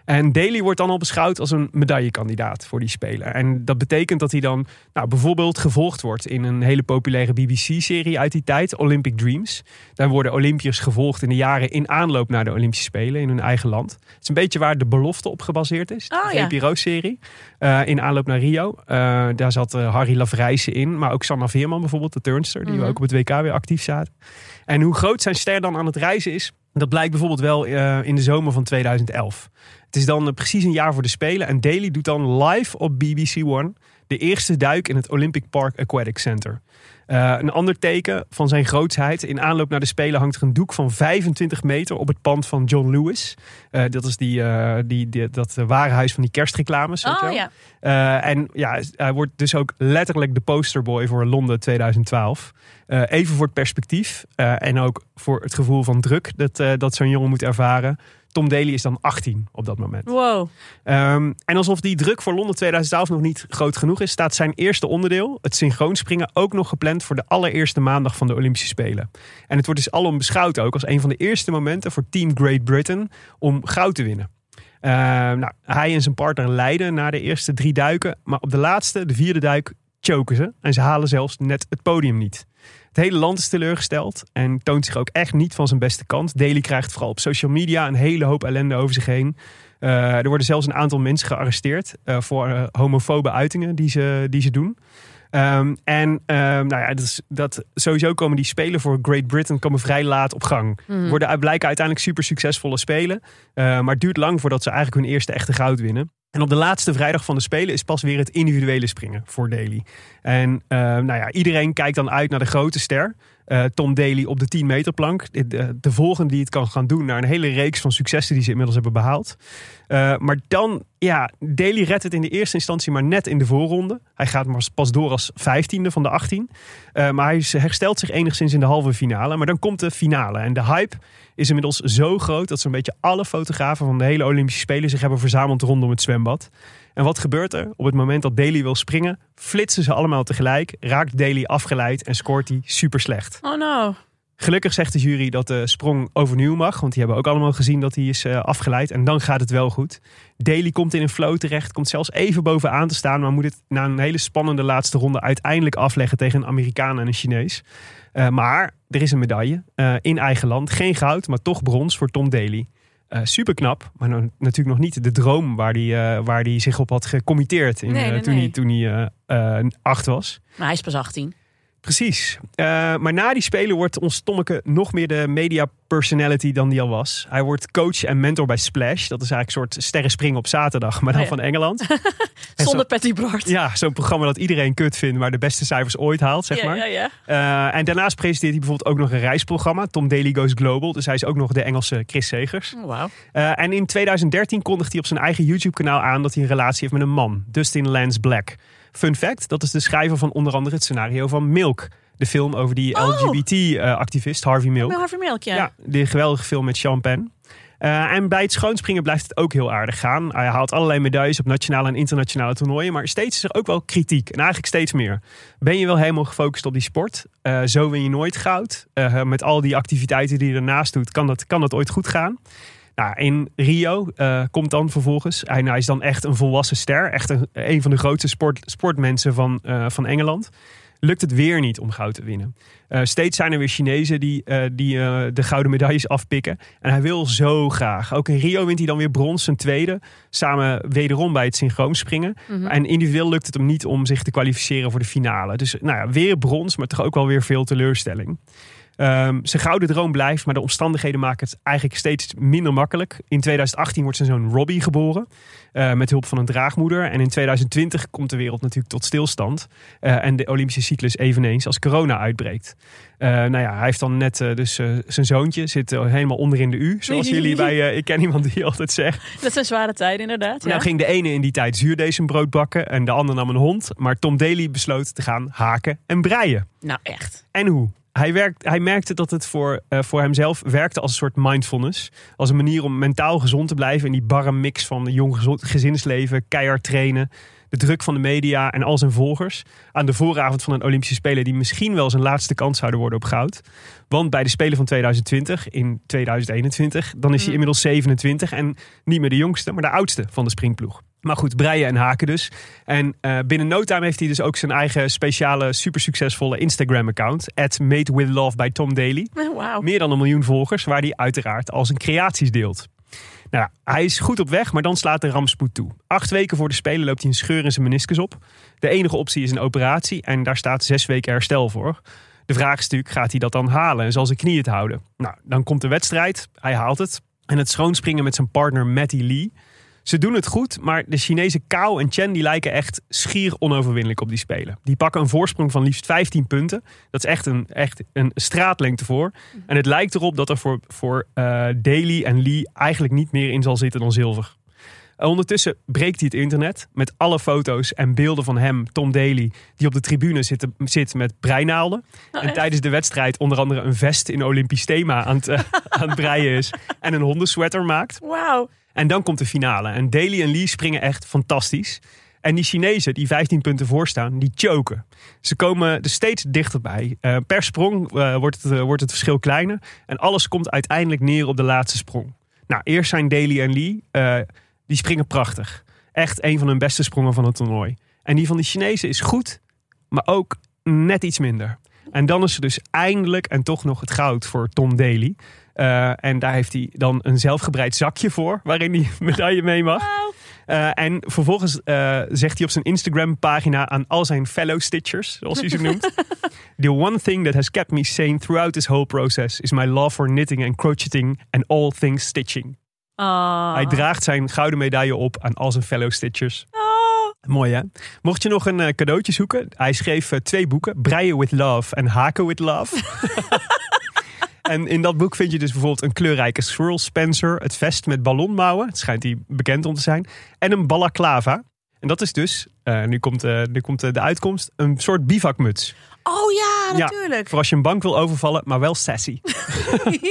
En Daly wordt dan al beschouwd als een medaillekandidaat voor die Spelen. En dat betekent dat hij dan nou, bijvoorbeeld gevolgd wordt in een hele populaire BBC-serie uit die tijd, Olympic Dreams. Daar worden Olympiërs gevolgd in de jaren in aanloop naar de Olympische Spelen in hun eigen land. Het is een beetje waar de belofte op gebaseerd is. Oh, de. VPRO-serie. eh, in aanloop naar Rio. Eh, daar zat eh, Harry Lavrijsen in. Maar ook Sanna Veerman bijvoorbeeld, de turnster. Die Mhm. ook op het WK weer actief zaten. En hoe groot zijn ster dan aan het reizen is... Dat blijkt bijvoorbeeld wel eh, in de zomer van 2011. Het is dan eh, precies een jaar voor de Spelen. En Daly doet dan live op BBC One... de eerste duik in het Olympic Park Aquatic Center. Eh, een ander teken van zijn grootsheid. In aanloop naar de Spelen hangt er een doek van 25 meter op het pand van John Lewis. Eh, dat is die, eh, die, die, dat warenhuis van die kerstreclames. Oh ja. En ja, hij wordt dus ook letterlijk de posterboy voor Londen 2012. Eh, even voor het perspectief en ook voor het gevoel van druk dat, dat zo'n jongen moet ervaren. Tom Daly is dan 18 op dat moment. Wow. Ehm, en alsof die druk voor Londen 2012 nog niet groot genoeg is, staat zijn eerste onderdeel, het synchroonspringen, ook nog gepland voor de allereerste maandag van de Olympische Spelen. En het wordt dus alom beschouwd ook als een van de eerste momenten voor Team Great Britain om goud te winnen. Ehm, nou, hij en zijn partner leiden na de eerste drie duiken, maar op de laatste, de vierde duik, choken ze. En ze halen zelfs net het podium niet. Het hele land is teleurgesteld en toont zich ook echt niet van zijn beste kant. Daly krijgt vooral op social media een hele hoop ellende over zich heen. Eh, er worden zelfs een aantal mensen gearresteerd eh, voor eh, homofobe uitingen die ze, die ze doen. Ehm, en ehm, nou ja, dat, is, dat sowieso komen die spelen voor Great Britain komen vrij laat op gang. Mhm. Worden blijken uiteindelijk super succesvolle spelen. Eh, maar het duurt lang voordat ze eigenlijk hun eerste echte goud winnen. En op de laatste vrijdag van de Spelen is pas weer het individuele springen voor Daly. En eh, nou ja, iedereen kijkt dan uit naar de grote ster. Eh, Tom Daly op de 10 meter plank. De, de, de volgende die het kan gaan doen naar een hele reeks van successen die ze inmiddels hebben behaald. Eh, maar dan, ja, Daly redt het in de eerste instantie maar net in de voorronde. Hij gaat maar pas door als vijftiende van de 18. Eh, maar hij herstelt zich enigszins in de halve finale. Maar dan komt de finale. En de hype is inmiddels zo groot dat zo'n beetje alle fotografen van de hele Olympische Spelen zich hebben verzameld rondom het zwembad. En wat gebeurt er? Op het moment dat Daly wil springen, flitsen ze allemaal tegelijk, raakt Daly afgeleid en scoort hij super slecht. Oh no. Gelukkig zegt de jury dat de sprong overnieuw mag. Want die hebben ook allemaal gezien dat hij is uh, afgeleid. En dan gaat het wel goed. Daly komt in een flow terecht. Komt zelfs even bovenaan te staan. Maar moet het na een hele spannende laatste ronde uiteindelijk afleggen tegen een Amerikaan en een Chinees. Uh, maar er is een medaille uh, in eigen land. Geen goud, maar toch brons voor Tom Daly. Uh, super knap, maar natuurlijk nog niet de droom waar hij waar die zich op had gecommitteerd in, Nee, nee, toen, nee. hij, toen hij acht was. Maar hij is pas 18. Precies. Uh, maar na die spelen wordt ons Tommeke nog meer de media personality dan die al was. Hij wordt coach en mentor bij Splash. Dat is eigenlijk een soort sterrenspringen op zaterdag, maar dan Oh ja. van Engeland. (laughs) Zonder zo- Patty Bart. Ja, zo'n programma dat iedereen kut vindt, maar de beste cijfers ooit haalt, zeg ja, maar. ja. Uh, en daarnaast presenteert hij bijvoorbeeld ook nog een reisprogramma. Tom Daly Goes Global. Dus hij is ook nog de Engelse Chris Segers. Oh, Wauw. Uh, en in 2013 kondigt hij op zijn eigen YouTube-kanaal aan dat hij een relatie heeft met een man, Dustin Lance Black. Fun fact: dat is de schrijver van onder andere het scenario van Milk. De film over die Oh. LGBT-activist Harvey Milk. Harvey Milk, ja. Ja, die geweldige film met Sean Penn. Uh, en bij het schoonspringen blijft het ook heel aardig gaan. Hij haalt allerlei medailles op nationale en internationale toernooien. Maar steeds is er ook wel kritiek. En eigenlijk steeds meer. Ben je wel helemaal gefocust op die sport? Uh, zo win je nooit goud. Uh, met al die activiteiten die je ernaast doet, kan dat, kan dat ooit goed gaan. Nou, in Rio uh, komt dan vervolgens. Hij, hij, is dan echt een volwassen ster. Echt een, een van de grootste sport, sportmensen van, uh, van Engeland. Lukt het weer niet om goud te winnen. Uh, steeds zijn er weer Chinezen die, die de gouden medailles afpikken. En hij wil zo graag. Ook in Rio wint hij dan weer brons, zijn tweede. Samen wederom bij het synchroonspringen. Mm -hmm. En individueel lukt het hem niet om zich te kwalificeren voor de finale. Dus nou ja, weer brons, maar toch ook wel weer veel teleurstelling. Um, zijn gouden droom blijft, maar de omstandigheden maken het eigenlijk steeds minder makkelijk. In 2018 wordt zijn zoon Robbie geboren, uh, met hulp van een draagmoeder. En in 2020 komt de wereld natuurlijk tot stilstand. Uh, en de Olympische cyclus eveneens als corona uitbreekt. Uh, nou ja, hij heeft dan net dus zijn zoontje, zit helemaal onder in de U. Zoals jullie (laughs) bij Ik ken iemand die altijd zegt. Dat zijn zware tijden inderdaad. Ja. Nou ging de ene in die tijd zuurdesembrood bakken en de ander nam een hond. Maar Tom Daly besloot te gaan haken en breien. Nou echt. En hoe? Hij, werkt, hij merkte dat het voor, uh, voor hemzelf werkte als een soort mindfulness. Als een manier om mentaal gezond te blijven in die barre mix van jong gezinsleven, keihard trainen, de druk van de media en al zijn volgers. Aan de vooravond van een Olympische Spelen die misschien wel zijn laatste kans zouden worden op goud. Want bij de Spelen van 2020, in 2021, dan is hij inmiddels 27 en niet meer de jongste, maar de oudste van de springploeg. Maar goed, breien en haken dus. En uh, binnen no time heeft hij dus ook zijn eigen speciale, super succesvolle Instagram-account. At Made With Love by Tom Daly. (laughs) Wow. Meer dan een miljoen volgers, waar hij uiteraard al zijn creaties deelt. Nou, hij is goed op weg, maar dan slaat de rampspoed toe. Acht weken voor de Spelen loopt hij een scheur in zijn meniscus op. De enige optie is een operatie en daar staat zes weken herstel voor. De vraag is natuurlijk, gaat hij dat dan halen en zal zijn knie het houden? Nou, dan komt de wedstrijd, hij haalt het. En het schoonspringen met zijn partner Matty Lee... Ze doen het goed, maar de Chinese Kao en Chen die lijken echt schier onoverwinnelijk op die spelen. Die pakken een voorsprong van liefst 15 punten. Dat is echt een, echt een straatlengte voor. En het lijkt erop dat er voor, voor uh, Daly en Lee eigenlijk niet meer in zal zitten dan zilver. Uh, ondertussen breekt hij het internet met alle foto's en beelden van hem, Tom Daly, die op de tribune zit, zit met breinaalden. Oh, en tijdens de wedstrijd onder andere een vest in Olympisch thema aan het, uh, (laughs) aan het breien is. En een hondensweater maakt. Wauw. En dan komt de finale. En Daly en Lee springen echt fantastisch. En die Chinezen, die 15 punten voorstaan, die choken. Ze komen er steeds dichterbij. Uh, per sprong uh, wordt, het, uh, wordt het verschil kleiner. En alles komt uiteindelijk neer op de laatste sprong. Nou, eerst zijn Daly en Lee, die springen prachtig. Echt een van hun beste sprongen van het toernooi. En die van de Chinezen is goed, maar ook net iets minder. En dan is er dus eindelijk en toch nog het goud voor Tom Daly. Uh, en daar heeft hij dan een zelfgebreid zakje voor, waarin hij medaille mee mag. Uh, en vervolgens uh, zegt hij op zijn Instagram-pagina aan al zijn fellow stitchers, zoals hij ze noemt. (laughs) The one thing that has kept me sane throughout this whole process is my love for knitting and crocheting and all things stitching. Oh. Hij draagt zijn gouden medaille op aan al zijn fellow stitchers. Oh. Mooi hè? Mocht je nog een cadeautje zoeken, hij schreef twee boeken: Breien with Love en Haken with Love. (laughs) En in dat boek vind je dus bijvoorbeeld een kleurrijke swirl Spencer, het vest met ballonmouwen, het schijnt die bekend om te zijn, en een balaclava. En dat is dus, uh, nu komt, uh, nu komt uh, de uitkomst, een soort bivakmuts. Oh ja, natuurlijk. Ja, voor als je een bank wil overvallen, maar wel sassy.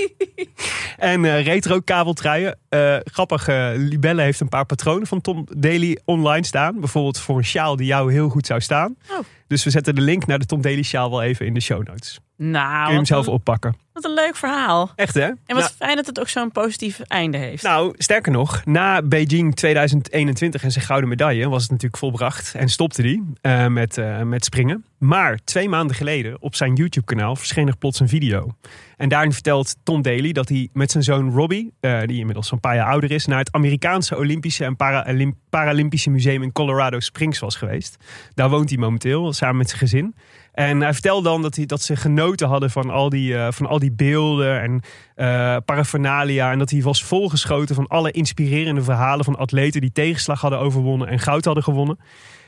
(laughs) en retro kabeltruien. Grappig, uh, Libelle heeft een paar patronen van Tom Daly online staan. Bijvoorbeeld voor een sjaal die jou heel goed zou staan. Oh. Dus we zetten de link naar de Tom Daly sjaal wel even in de show notes. Nou, Kun je hem zelf een, oppakken. wat een leuk verhaal. Echt hè? En wat Nou, fijn dat het ook zo'n positief einde heeft. Nou, sterker nog, na Beijing 2021 en zijn gouden medaille was het natuurlijk volbracht en stopte die eh, met, eh, met springen. Maar twee maanden geleden op zijn YouTube-kanaal verscheen er plots een video. En daarin vertelt Tom Daly dat hij met zijn zoon Robbie, eh, die inmiddels zo'n paar jaar ouder is, naar het Amerikaanse Olympische en Para- Paralympische Museum in Colorado Springs was geweest. Daar woont hij momenteel samen met zijn gezin. En hij vertelde dan dat, hij, dat ze genoten hadden van al die, eh, van al die beelden en eh paraphernalia. En dat hij was volgeschoten van alle inspirerende verhalen van atleten die tegenslag hadden overwonnen en goud hadden gewonnen.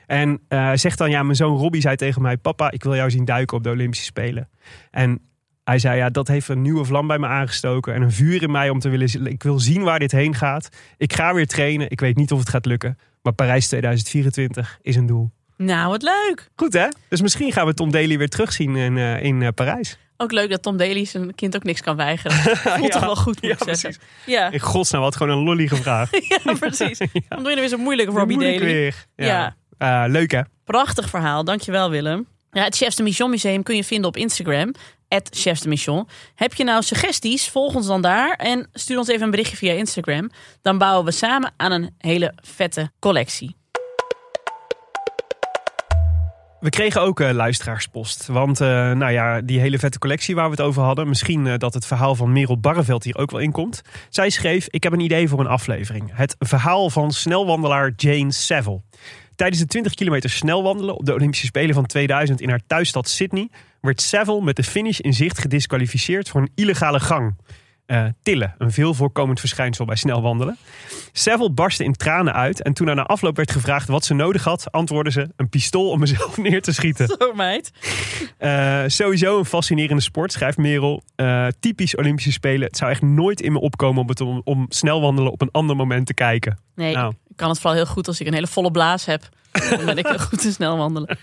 En hij zegt dan, ja, mijn zoon Robbie zei tegen mij, papa, ik wil jou zien duiken op de Olympische Spelen. En hij zei, ja, dat heeft een nieuwe vlam bij me aangestoken en een vuur in mij om te willen, ik wil zien waar dit heen gaat. Ik ga weer trainen, ik weet niet of het gaat lukken, maar Parijs 2024 is een doel. Nou, wat leuk. Goed hè? Dus misschien gaan we Tom Daly weer terugzien in, eh, in eh, Parijs. Ook leuk dat Tom Daly zijn kind ook niks kan weigeren. (laughs) Voelt Ja. toch wel goed, moet Ja, ik zeggen. precies. Ja. In godsnaam, wat gewoon een lolly gevraagd. (laughs) ja, precies. (laughs) Dan doe je er weer zo moeilijk, Robbie Moeilijk Daly. weer. Ja. Ja. Eh, leuk hè? Prachtig verhaal, dankjewel Willem. Ja, het Chefs de Mission Museum kun je vinden op Instagram. Chefs de Mission. Heb je nou suggesties? Volg ons dan daar en stuur ons even een berichtje via Instagram. Dan bouwen we samen aan een hele vette collectie. We kregen ook eh, luisteraarspost. Want eh, nou ja, die hele vette collectie waar we het over hadden. Misschien eh, dat het verhaal van Merel Barreveld hier ook wel in komt. Zij schreef, ik heb een idee voor een aflevering. Het verhaal van snelwandelaar Jane Saville. Tijdens de 20 kilometer snelwandelen op de Olympische Spelen van 2000 in haar thuisstad Sydney... werd Saville met de finish in zicht gedisqualificeerd voor een illegale gang. Eh, tillen, een veel voorkomend verschijnsel bij snelwandelen. Saville barstte in tranen uit en toen haar na afloop werd gevraagd wat ze nodig had, antwoordde ze een pistool om mezelf (laughs) neer te schieten. Zo meid. Eh, sowieso een fascinerende sport, schrijft Merel. Eh, typisch Olympische Spelen. Het zou echt nooit in me opkomen om, het om, om snelwandelen op een ander moment te kijken. Nee, Nou. ik kan het vooral heel goed als ik een hele volle blaas heb. Dan ben ik heel goed in snel wandelen.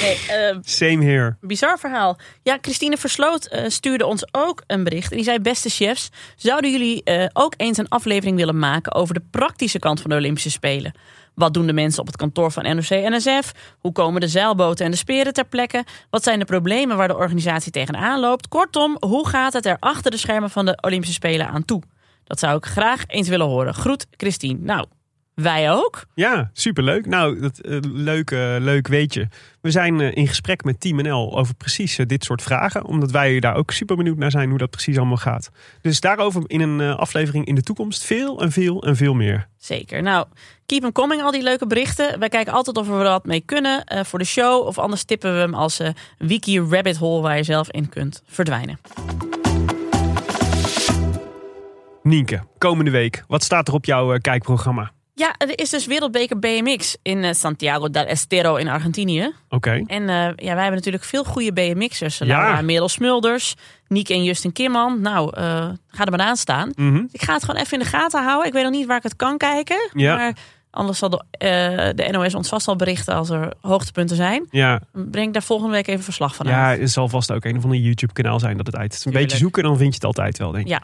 Nee, eh, Same here. bizar verhaal. Ja, Christine Versloot eh, stuurde ons ook een bericht. En die zei, beste chefs, zouden jullie eh, ook eens een aflevering willen maken over de praktische kant van de Olympische Spelen? Wat doen de mensen op het kantoor van NOC-NSF? Hoe komen de zeilboten en de speren ter plekke? Wat zijn de problemen waar de organisatie tegenaan loopt? Kortom, hoe gaat het er achter de schermen van de Olympische Spelen aan toe? Dat zou ik graag eens willen horen. Groet, Christine. Nou, wij ook. Ja, superleuk. Nou, dat, eh, leuk, eh, leuk weet je. We zijn eh, in gesprek met Team NL over precies dit soort vragen. Omdat wij daar ook super benieuwd naar zijn hoe dat precies allemaal gaat. Dus daarover in een aflevering in de toekomst veel en veel en veel meer. Zeker. Nou, keep them coming, al die leuke berichten. Wij kijken altijd of we er wat mee kunnen voor de show. Of anders tippen we hem als wiki rabbit hole waar je zelf in kunt verdwijnen. Nienke, komende week. Wat staat er op jouw kijkprogramma? Ja, er is dus Wereldbeker BMX in eh, Santiago del Estero in Argentinië. Oké. En eh, ja, wij hebben natuurlijk veel goede BMX'ers. Ja. Laura Merel Smulders, Niek en Justin Kimman. Nou, eh, ga er maar aan staan. Mhm. Ik ga het gewoon even in de gaten houden. Ik weet nog niet waar ik het kan kijken. Ja. Maar anders zal de, de NOS ons vast al berichten als er hoogtepunten zijn. Ja, Breng ik daar volgende week even verslag van ja, uit. het zal vast ook een of ander YouTube-kanaal zijn dat het uit. Een Tuurlijk. beetje zoeken, dan vind je het altijd wel, denk ik. Ja.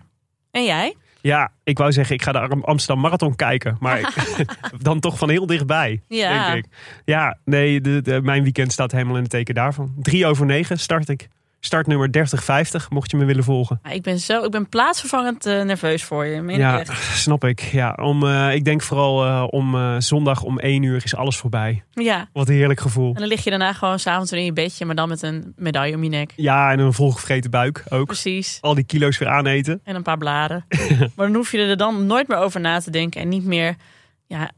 En jij? Ja, ik wou zeggen, ik ga de Am- Amsterdam Marathon kijken. Maar (laughs) (laughs) dan toch van heel dichtbij, Ja. denk ik. Ja, nee, de, de- mijn weekend staat helemaal in het teken daarvan. Drie over negen start ik. Startnummer 3050, mocht je me willen volgen. Ik ben, zo, ik ben plaatsvervangend eh, nerveus voor je. Ja, echt. snap ik. Ja, om, eh, ik denk vooral eh, om zondag om één uur is alles voorbij. ja. Wat een heerlijk gevoel. En dan lig je daarna gewoon s'avonds weer in je bedje, maar dan met een medaille om je nek. Ja, en een volgevreten buik ook. Precies. Al die kilo's weer aaneten. En een paar bladen. (laughs) maar dan hoef je er dan nooit meer over na te denken. En niet meer, ja,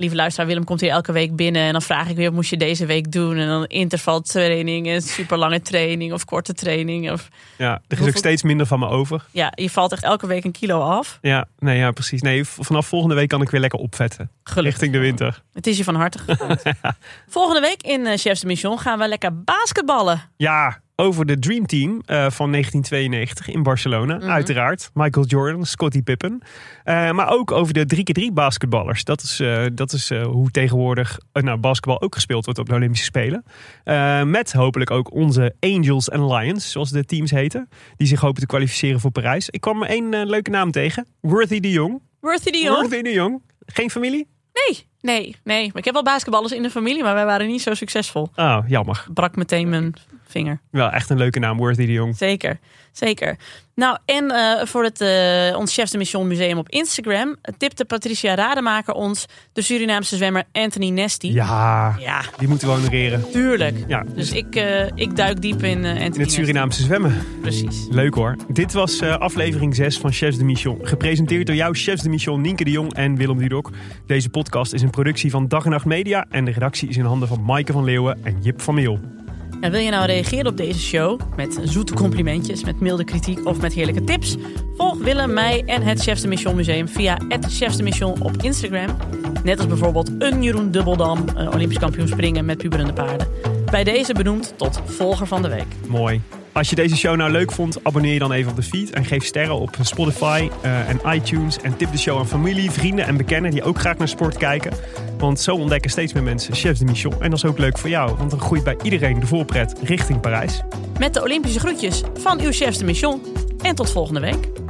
lieve luisteraar, Willem komt hier elke week binnen. En dan vraag ik weer, wat moest je deze week doen? En dan intervaltraining en super lange training of korte training. Of, Ja, er is Hoeveel- ook steeds minder van me over. ja, je valt echt elke week een kilo af. Ja, nee, ja, precies. Nee, vanaf volgende week kan ik weer lekker opvetten. Gelukkig. Richting de winter. Het is je van harte (laughs) gegund. Volgende week in eh, Chefs de Mission gaan we lekker basketballen. Ja, over de Dream Team eh, van 1992 in Barcelona. Mhm. Uiteraard. Michael Jordan, Scottie Pippen. Eh, maar ook over de 3x3 basketballers. Dat is, eh, dat is eh, hoe tegenwoordig nou, basketbal ook gespeeld wordt op de Olympische Spelen. Eh, met hopelijk ook onze Angels en Lions, zoals de teams heten. Die zich hopen te kwalificeren voor Parijs. Ik kwam er één leuke naam tegen. Worthy de Jong. Worthy de Jong? Worthy de Jong. Geen familie? Nee, Nee, nee. Maar ik heb wel basketballers in de familie, maar wij waren niet zo succesvol. Oh, jammer. Brak meteen mijn vinger. Wel echt een leuke naam, Worthy de Jong. Zeker, zeker. Nou, en eh, voor het, eh, ons Chefs de Mission Museum op Instagram tipte Patricia Rademaker ons de Surinaamse zwemmer Anthony Nesty. Ja, Ja, die moeten we honoreren. tuurlijk. Ja, Dus ik, eh, ik duik diep in Anthony in het Nesty. Surinaamse zwemmen. Precies. Leuk hoor. Dit was aflevering 6 van Chefs de Mission. Gepresenteerd door jouw Chefs de Mission Nienke de Jong en Willem Dudok. Deze podcast is een productie van Dag en Nacht Media. En de redactie is in handen van Maaike van Leeuwen en Jip van Meel. En wil je nou reageren op deze show met zoete complimentjes, met milde kritiek of met heerlijke tips? Volg Willem, mij en het Chefs de Mission Museum via het Chefs de Mission op Instagram. Net als bijvoorbeeld een Jeroen Dubbeldam, eh, Olympisch kampioen springen met puberende paarden. Bij deze benoemd tot volger van de week. Mooi. Als je deze show nou leuk vond, abonneer je dan even op de feed. En geef sterren op Spotify eh, en iTunes. En tip de show aan familie, vrienden en bekenden die ook graag naar sport kijken. Want zo ontdekken steeds meer mensen Chefs de Mission. En dat is ook leuk voor jou, want dan groeit bij iedereen de voorpret richting Parijs. Met de Olympische groetjes van uw Chefs de Mission. En tot volgende week.